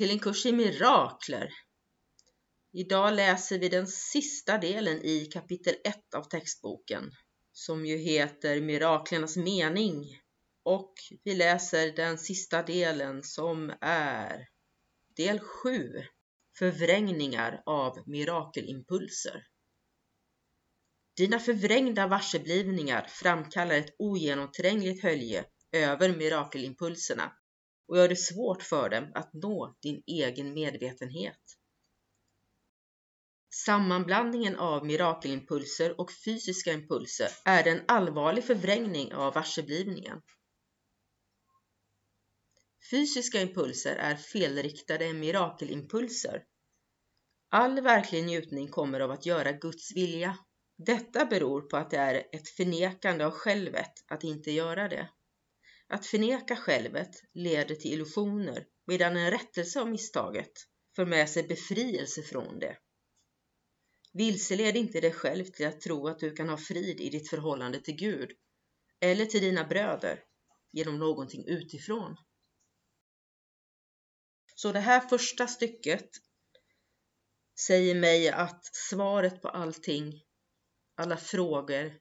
Till en kurs i mirakler! Idag läser vi den sista delen i kapitel 1 av textboken som ju heter Miraklernas mening och vi läser den sista delen som är del 7 Förvrängningar av mirakelimpulser. Dina förvrängda varseblivningar framkallar ett ogenomträngligt hölje över mirakelimpulserna och gör det svårt för dem att nå din egen medvetenhet. Sammanblandningen av mirakelimpulser och fysiska impulser är en allvarlig förvrängning av varseblivningen. Fysiska impulser är felriktade mirakelimpulser. All verklig njutning kommer av att göra Guds vilja. Detta beror på att det är ett förnekande av självet att inte göra det. Att förneka självet leder till illusioner medan en rättelse av misstaget för med sig befrielse från det. Vilseled inte dig själv till att tro att du kan ha frid i ditt förhållande till Gud eller till dina bröder genom någonting utifrån. Så det här första stycket säger mig att svaret på allting, alla frågor,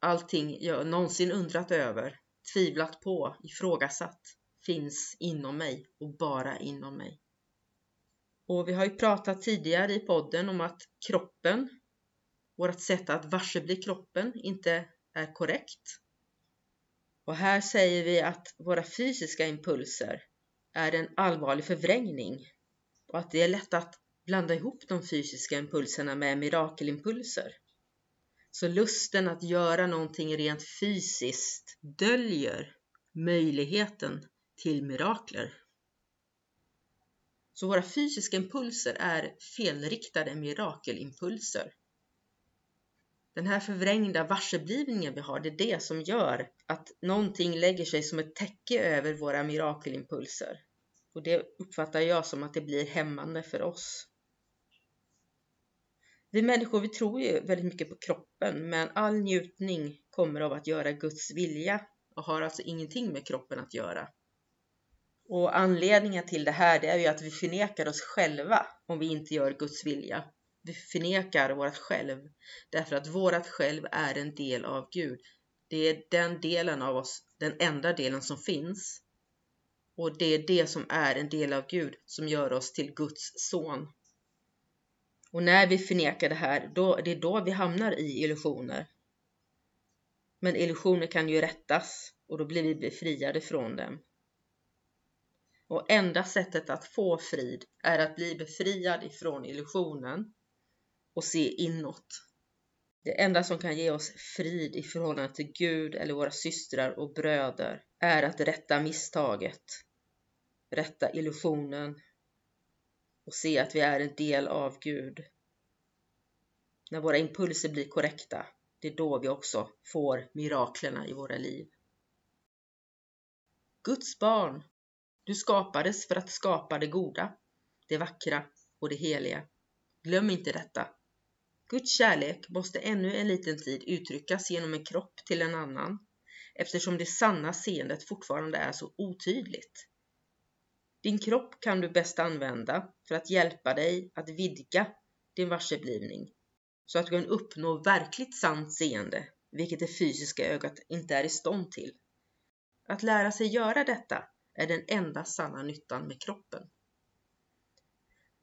allting jag någonsin undrat över tvivlat på, ifrågasatt finns inom mig och bara inom mig. Och vi har ju pratat tidigare i podden om att kroppen, vårt sätt att varsebli kroppen, inte är korrekt. Och här säger vi att våra fysiska impulser är en allvarlig förvrängning och att det är lätt att blanda ihop de fysiska impulserna med mirakelimpulser. Så lusten att göra någonting rent fysiskt döljer möjligheten till mirakler. Så våra fysiska impulser är felriktade mirakelimpulser. Den här förvrängda varseblivningen vi har, det är det som gör att någonting lägger sig som ett täcke över våra mirakelimpulser. Och det uppfattar jag som att det blir hämmande för oss. Vi människor vi tror ju väldigt mycket på kroppen men all njutning kommer av att göra Guds vilja och har alltså ingenting med kroppen att göra. Och anledningen till det här det är ju att vi förnekar oss själva om vi inte gör Guds vilja. Vi förnekar vårt själv därför att vårt själv är en del av Gud. Det är den delen av oss, den enda delen som finns. Och det är det som är en del av Gud som gör oss till Guds son. Och när vi förnekar det här, då, det är då vi hamnar i illusioner. Men illusioner kan ju rättas och då blir vi befriade från dem. Och enda sättet att få frid är att bli befriad ifrån illusionen och se inåt. Det enda som kan ge oss frid i förhållande till Gud eller våra systrar och bröder är att rätta misstaget, rätta illusionen och se att vi är en del av Gud. När våra impulser blir korrekta, det är då vi också får miraklerna i våra liv. Guds barn, du skapades för att skapa det goda, det vackra och det heliga. Glöm inte detta. Guds kärlek måste ännu en liten tid uttryckas genom en kropp till en annan eftersom det sanna seendet fortfarande är så otydligt. Din kropp kan du bäst använda för att hjälpa dig att vidga din varseblivning så att du kan uppnå verkligt sant seende, vilket det fysiska ögat inte är i stånd till. Att lära sig göra detta är den enda sanna nyttan med kroppen.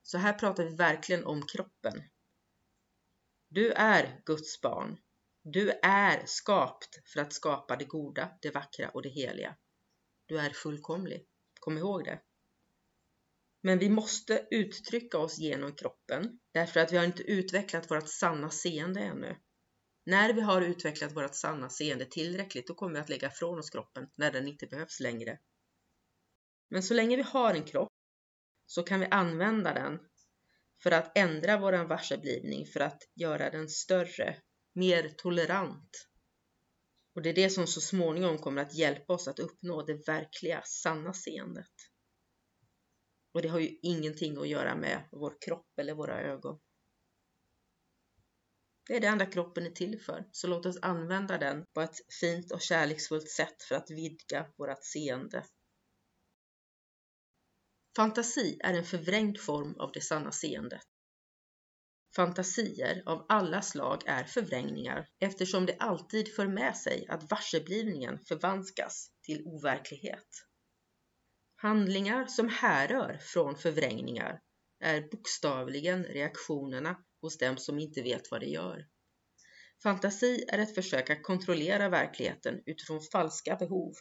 Så här pratar vi verkligen om kroppen. Du är Guds barn. Du är skapt för att skapa det goda, det vackra och det heliga. Du är fullkomlig. Kom ihåg det. Men vi måste uttrycka oss genom kroppen därför att vi har inte utvecklat vårt sanna seende ännu. När vi har utvecklat vårt sanna seende tillräckligt, då kommer vi att lägga ifrån oss kroppen när den inte behövs längre. Men så länge vi har en kropp så kan vi använda den för att ändra vår varseblivning, för att göra den större, mer tolerant. Och det är det som så småningom kommer att hjälpa oss att uppnå det verkliga, sanna seendet. Och det har ju ingenting att göra med vår kropp eller våra ögon. Det är det enda kroppen är till för, så låt oss använda den på ett fint och kärleksfullt sätt för att vidga vårt seende. Fantasi är en förvrängd form av det sanna seendet. Fantasier av alla slag är förvrängningar eftersom det alltid för med sig att varseblivningen förvanskas till overklighet. Handlingar som härrör från förvrängningar är bokstavligen reaktionerna hos dem som inte vet vad de gör. Fantasi är ett försök att kontrollera verkligheten utifrån falska behov.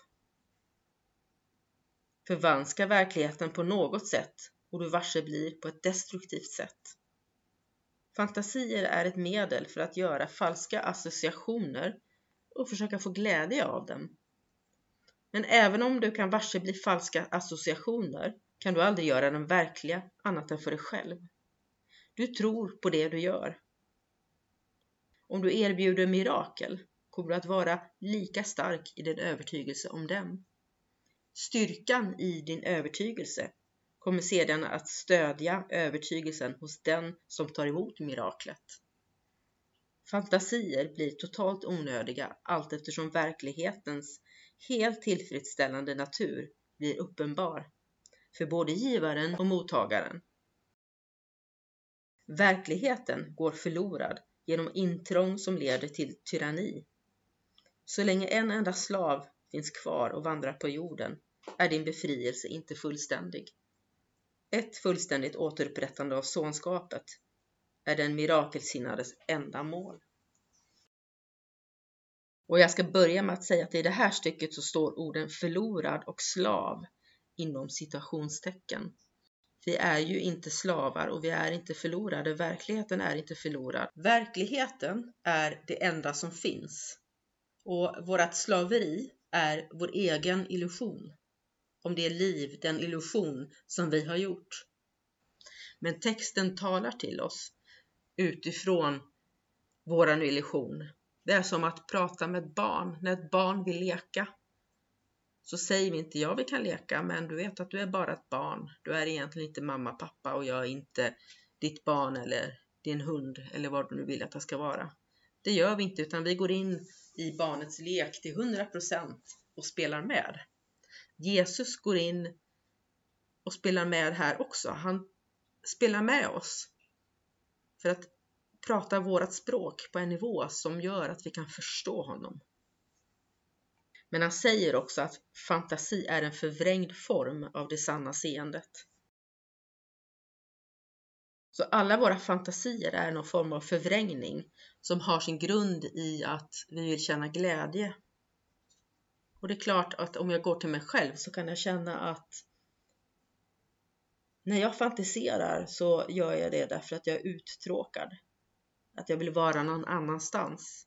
Förvanska verkligheten på något sätt och du varse blir på ett destruktivt sätt. Fantasier är ett medel för att göra falska associationer och försöka få glädje av dem. Men även om du kan varse bli falska associationer kan du aldrig göra dem verkliga annat än för dig själv. Du tror på det du gör. Om du erbjuder mirakel kommer du att vara lika stark i din övertygelse om dem. Styrkan i din övertygelse kommer sedan att stödja övertygelsen hos den som tar emot miraklet. Fantasier blir totalt onödiga allt eftersom verklighetens helt tillfredsställande natur blir uppenbar för både givaren och mottagaren. Verkligheten går förlorad genom intrång som leder till tyranni. Så länge en enda slav finns kvar och vandrar på jorden är din befrielse inte fullständig. Ett fullständigt återupprättande av sonskapet är den mirakelsinnades enda mål. Och jag ska börja med att säga att i det här stycket så står orden förlorad och slav inom citationstecken. Vi är ju inte slavar och vi är inte förlorade. Verkligheten är inte förlorad. Verkligheten är det enda som finns. Och vårt slaveri är vår egen illusion. Om det är liv, den illusion som vi har gjort. Men texten talar till oss utifrån våran illusion. Det är som att prata med ett barn. När ett barn vill leka så säger vi inte ja, vi kan leka, men du vet att du är bara ett barn. Du är egentligen inte mamma, pappa och jag är inte ditt barn eller din hund eller vad du nu vill att jag ska vara. Det gör vi inte, utan vi går in i barnets lek till 100% och spelar med. Jesus går in och spelar med här också. Han spelar med oss för att pratar vårt språk på en nivå som gör att vi kan förstå honom. Men han säger också att fantasi är en förvrängd form av det sanna seendet. Så alla våra fantasier är någon form av förvrängning som har sin grund i att vi vill känna glädje. Och det är klart att om jag går till mig själv så kan jag känna att när jag fantiserar så gör jag det därför att jag är uttråkad. Att jag vill vara någon annanstans.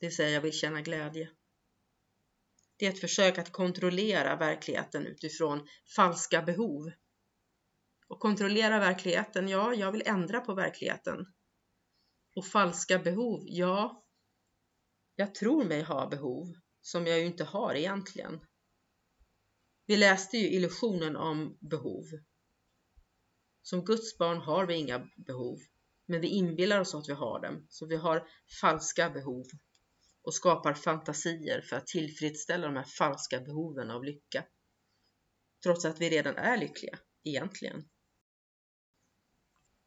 Det vill säga jag vill känna glädje. Det är ett försök att kontrollera verkligheten utifrån falska behov. Och kontrollera verkligheten, ja, jag vill ändra på verkligheten. Och falska behov, ja, jag tror mig ha behov som jag ju inte har egentligen. Vi läste ju illusionen om behov. Som Guds barn har vi inga behov, men vi inbillar oss att vi har dem, så vi har falska behov och skapar fantasier för att tillfredsställa de här falska behoven av lycka. Trots att vi redan är lyckliga, egentligen.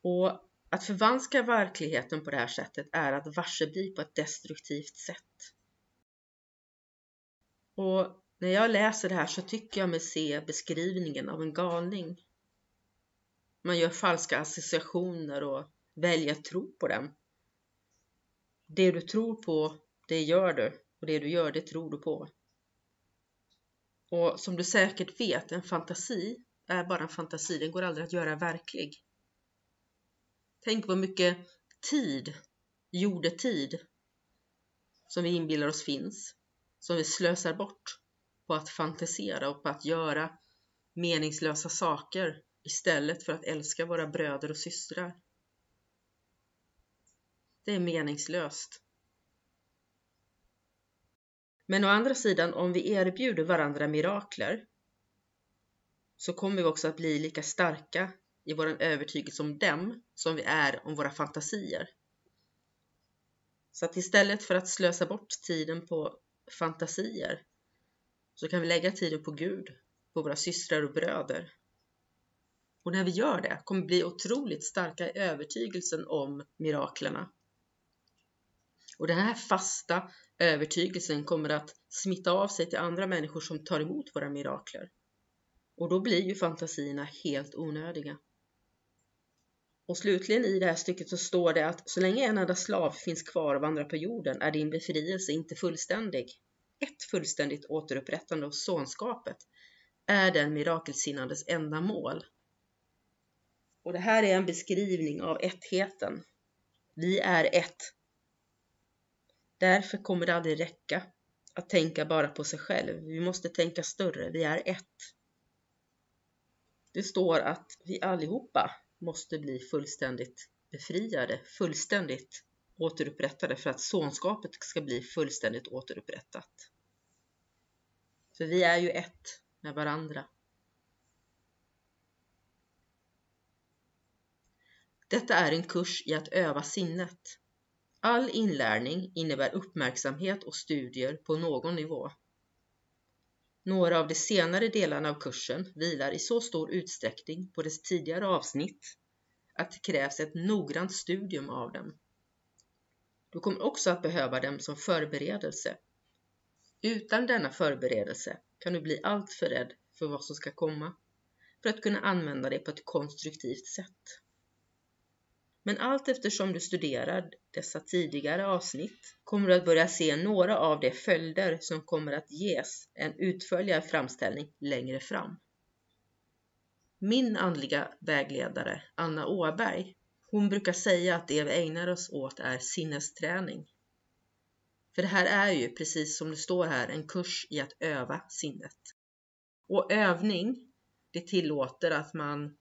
Och Att förvanska verkligheten på det här sättet är att varsebli på ett destruktivt sätt. Och när jag läser det här så tycker jag mig se beskrivningen av en galning. Man gör falska associationer och välja att tro på dem. Det du tror på, det gör du och det du gör, det tror du på. Och som du säkert vet, en fantasi är bara en fantasi, den går aldrig att göra verklig. Tänk vad mycket tid, jordetid, som vi inbillar oss finns, som vi slösar bort på att fantisera och på att göra meningslösa saker istället för att älska våra bröder och systrar. Det är meningslöst. Men å andra sidan, om vi erbjuder varandra mirakler så kommer vi också att bli lika starka i vår övertygelse om dem som vi är om våra fantasier. Så att istället för att slösa bort tiden på fantasier så kan vi lägga tiden på Gud, på våra systrar och bröder. Och när vi gör det kommer vi bli otroligt starka i övertygelsen om miraklerna. Och den här fasta övertygelsen kommer att smitta av sig till andra människor som tar emot våra mirakler. Och då blir ju fantasierna helt onödiga. Och slutligen i det här stycket så står det att så länge en enda slav finns kvar och vandrar på jorden är din befrielse inte fullständig. Ett fullständigt återupprättande av sonskapet är den mirakelsinnades enda mål. Och det här är en beskrivning av ettheten. Vi är ett. Därför kommer det aldrig räcka att tänka bara på sig själv. Vi måste tänka större. Vi är ett. Det står att vi allihopa måste bli fullständigt befriade, fullständigt återupprättade för att sonskapet ska bli fullständigt återupprättat. För vi är ju ett med varandra. Detta är en kurs i att öva sinnet. All inlärning innebär uppmärksamhet och studier på någon nivå. Några av de senare delarna av kursen vilar i så stor utsträckning på dess tidigare avsnitt att det krävs ett noggrant studium av dem. Du kommer också att behöva dem som förberedelse. Utan denna förberedelse kan du bli alltför rädd för vad som ska komma för att kunna använda det på ett konstruktivt sätt. Men allt eftersom du studerar dessa tidigare avsnitt kommer du att börja se några av de följder som kommer att ges en utförligare framställning längre fram. Min andliga vägledare, Anna Åberg, hon brukar säga att det vi ägnar oss åt är sinnesträning. För det här är ju, precis som det står här, en kurs i att öva sinnet. Och övning, det tillåter att man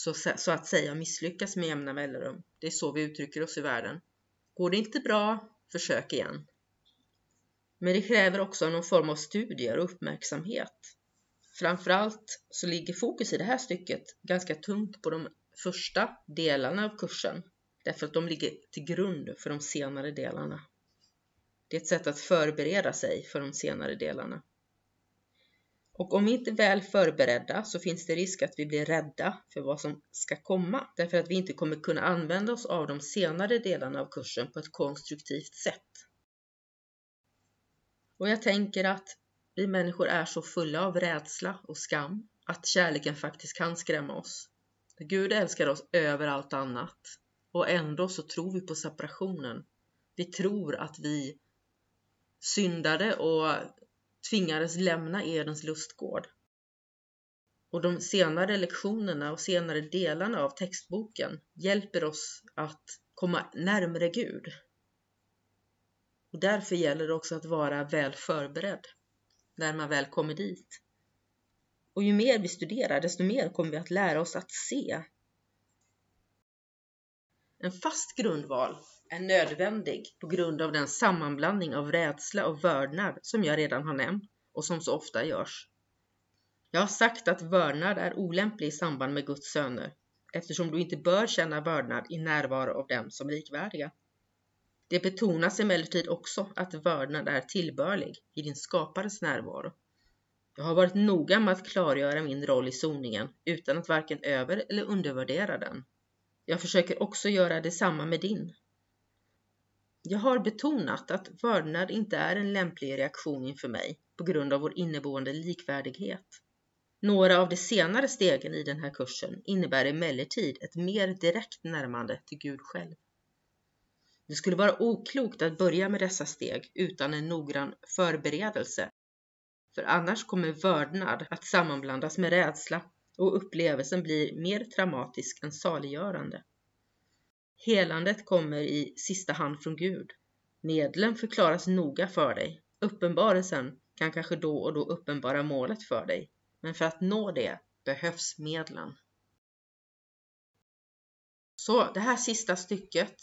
så, så att säga misslyckas med jämna mellanrum. Det är så vi uttrycker oss i världen. Går det inte bra, försök igen. Men det kräver också någon form av studier och uppmärksamhet. Framförallt så ligger fokus i det här stycket ganska tungt på de första delarna av kursen därför att de ligger till grund för de senare delarna. Det är ett sätt att förbereda sig för de senare delarna. Och om vi inte är väl förberedda så finns det risk att vi blir rädda för vad som ska komma därför att vi inte kommer kunna använda oss av de senare delarna av kursen på ett konstruktivt sätt. Och jag tänker att vi människor är så fulla av rädsla och skam att kärleken faktiskt kan skrämma oss. Gud älskar oss över allt annat och ändå så tror vi på separationen. Vi tror att vi syndade och tvingades lämna Edens lustgård. Och de senare lektionerna och senare delarna av textboken hjälper oss att komma närmre Gud. Och därför gäller det också att vara väl förberedd när man väl kommer dit. Och ju mer vi studerar, desto mer kommer vi att lära oss att se. En fast grundval är nödvändig på grund av den sammanblandning av rädsla och vördnad som jag redan har nämnt och som så ofta görs. Jag har sagt att vördnad är olämplig i samband med Guds söner eftersom du inte bör känna vördnad i närvaro av dem som likvärdiga. Det betonas emellertid också att vördnad är tillbörlig i din skapares närvaro. Jag har varit noga med att klargöra min roll i soningen utan att varken över eller undervärdera den. Jag försöker också göra detsamma med din. Jag har betonat att vördnad inte är en lämplig reaktion inför mig på grund av vår inneboende likvärdighet. Några av de senare stegen i den här kursen innebär emellertid ett mer direkt närmande till Gud själv. Det skulle vara oklokt att börja med dessa steg utan en noggrann förberedelse, för annars kommer vördnad att sammanblandas med rädsla och upplevelsen blir mer traumatisk än saliggörande. Helandet kommer i sista hand från Gud. Medlen förklaras noga för dig. Uppenbarelsen kan kanske då och då uppenbara målet för dig, men för att nå det behövs medlen. Så det här sista stycket,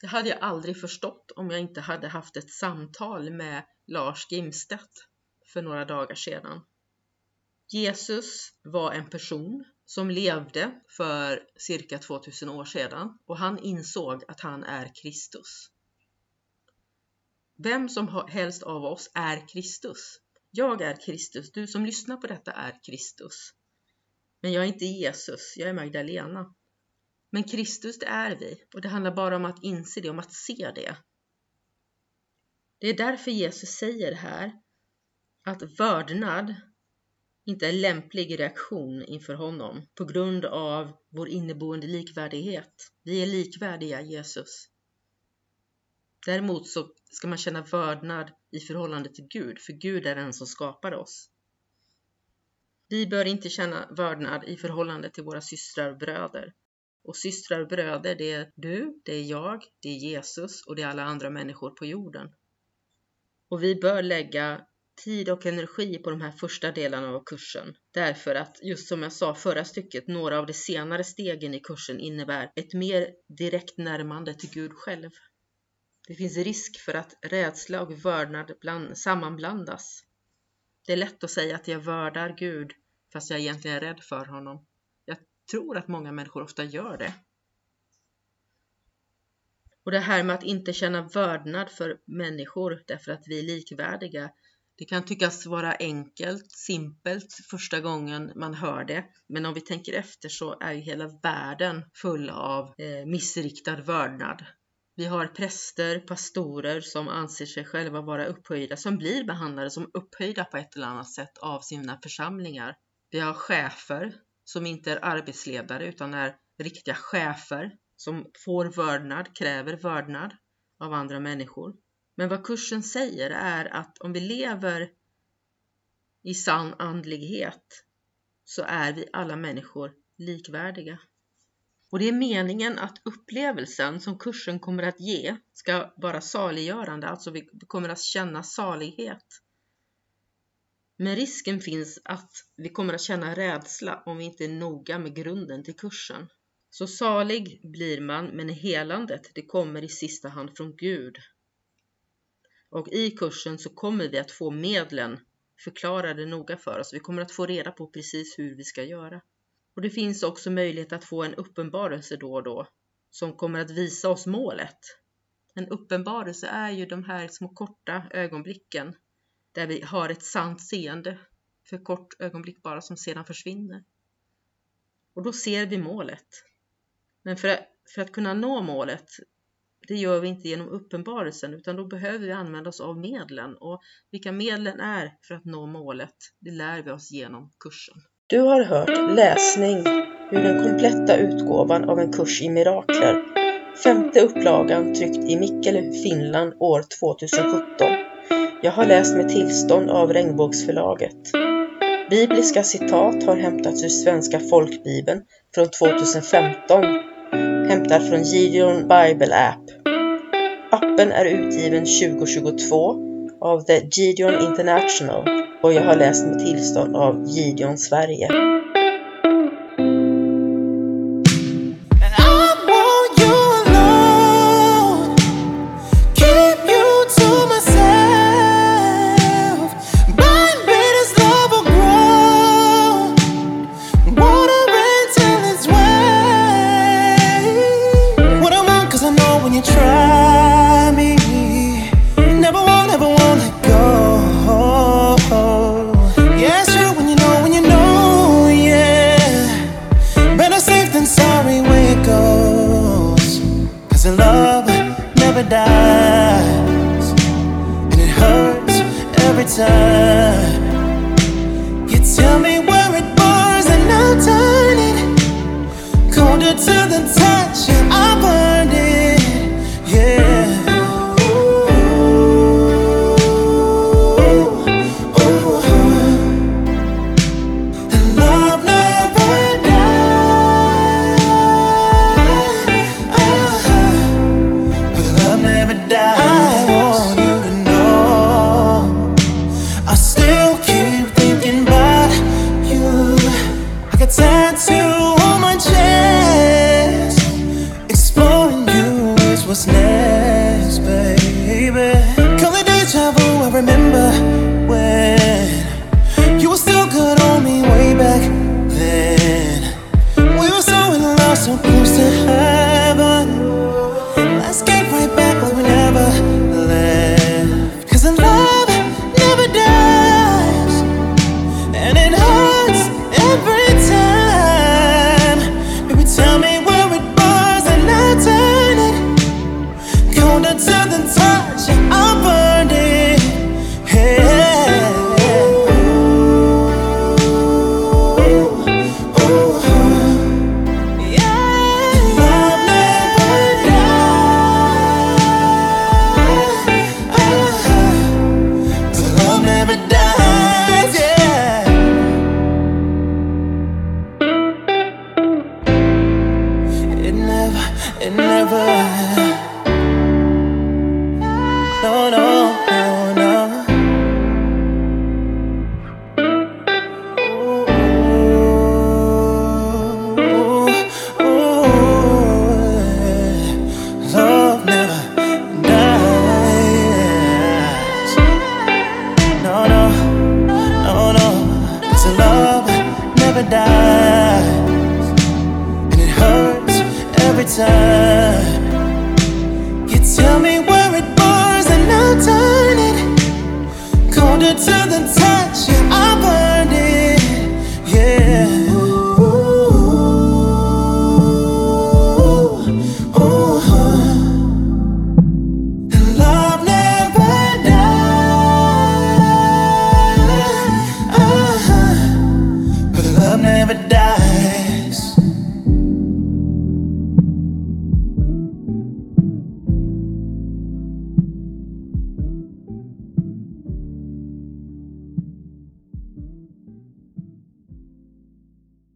det hade jag aldrig förstått om jag inte hade haft ett samtal med Lars Gimstedt för några dagar sedan. Jesus var en person som levde för cirka 2000 år sedan och han insåg att han är Kristus. Vem som helst av oss är Kristus. Jag är Kristus, du som lyssnar på detta är Kristus. Men jag är inte Jesus, jag är Magdalena. Men Kristus, det är vi och det handlar bara om att inse det, om att se det. Det är därför Jesus säger här att vördnad inte en lämplig reaktion inför honom på grund av vår inneboende likvärdighet. Vi är likvärdiga Jesus. Däremot så ska man känna vördnad i förhållande till Gud, för Gud är den som skapar oss. Vi bör inte känna vördnad i förhållande till våra systrar och bröder. Och systrar och bröder, det är du, det är jag, det är Jesus och det är alla andra människor på jorden. Och vi bör lägga tid och energi på de här första delarna av kursen. Därför att, just som jag sa förra stycket, några av de senare stegen i kursen innebär ett mer direkt närmande till Gud själv. Det finns risk för att rädsla och vördnad bland, sammanblandas. Det är lätt att säga att jag vördar Gud fast jag egentligen är rädd för honom. Jag tror att många människor ofta gör det. Och det här med att inte känna vördnad för människor därför att vi är likvärdiga, det kan tyckas vara enkelt, simpelt första gången man hör det, men om vi tänker efter så är ju hela världen full av eh, missriktad vördnad. Vi har präster, pastorer som anser sig själva vara upphöjda, som blir behandlade som upphöjda på ett eller annat sätt av sina församlingar. Vi har chefer som inte är arbetsledare utan är riktiga chefer som får vördnad, kräver vördnad av andra människor. Men vad kursen säger är att om vi lever i sann andlighet så är vi alla människor likvärdiga. Och det är meningen att upplevelsen som kursen kommer att ge ska vara saliggörande, alltså vi kommer att känna salighet. Men risken finns att vi kommer att känna rädsla om vi inte är noga med grunden till kursen. Så salig blir man, men helandet det kommer i sista hand från Gud och i kursen så kommer vi att få medlen förklarade noga för oss. Vi kommer att få reda på precis hur vi ska göra. Och det finns också möjlighet att få en uppenbarelse då och då som kommer att visa oss målet. En uppenbarelse är ju de här små korta ögonblicken där vi har ett sant seende för kort ögonblick bara som sedan försvinner. Och då ser vi målet. Men för att, för att kunna nå målet det gör vi inte genom uppenbarelsen utan då behöver vi använda oss av medlen och vilka medlen är för att nå målet, det lär vi oss genom kursen. Du har hört läsning ur den kompletta utgåvan av en kurs i mirakler, femte upplagan tryckt i Mikkeli, Finland år 2017. Jag har läst med tillstånd av Regnbågsförlaget. Bibliska citat har hämtats ur Svenska folkbibeln från 2015 hämtad från Gideon Bible App. Appen är utgiven 2022 av The Gideon International och jag har läst med tillstånd av Gideon Sverige. time. You tell me where it bars and I'll turn it colder to the time. snare return. You tell me where it burns and I'll turn it colder to the touch.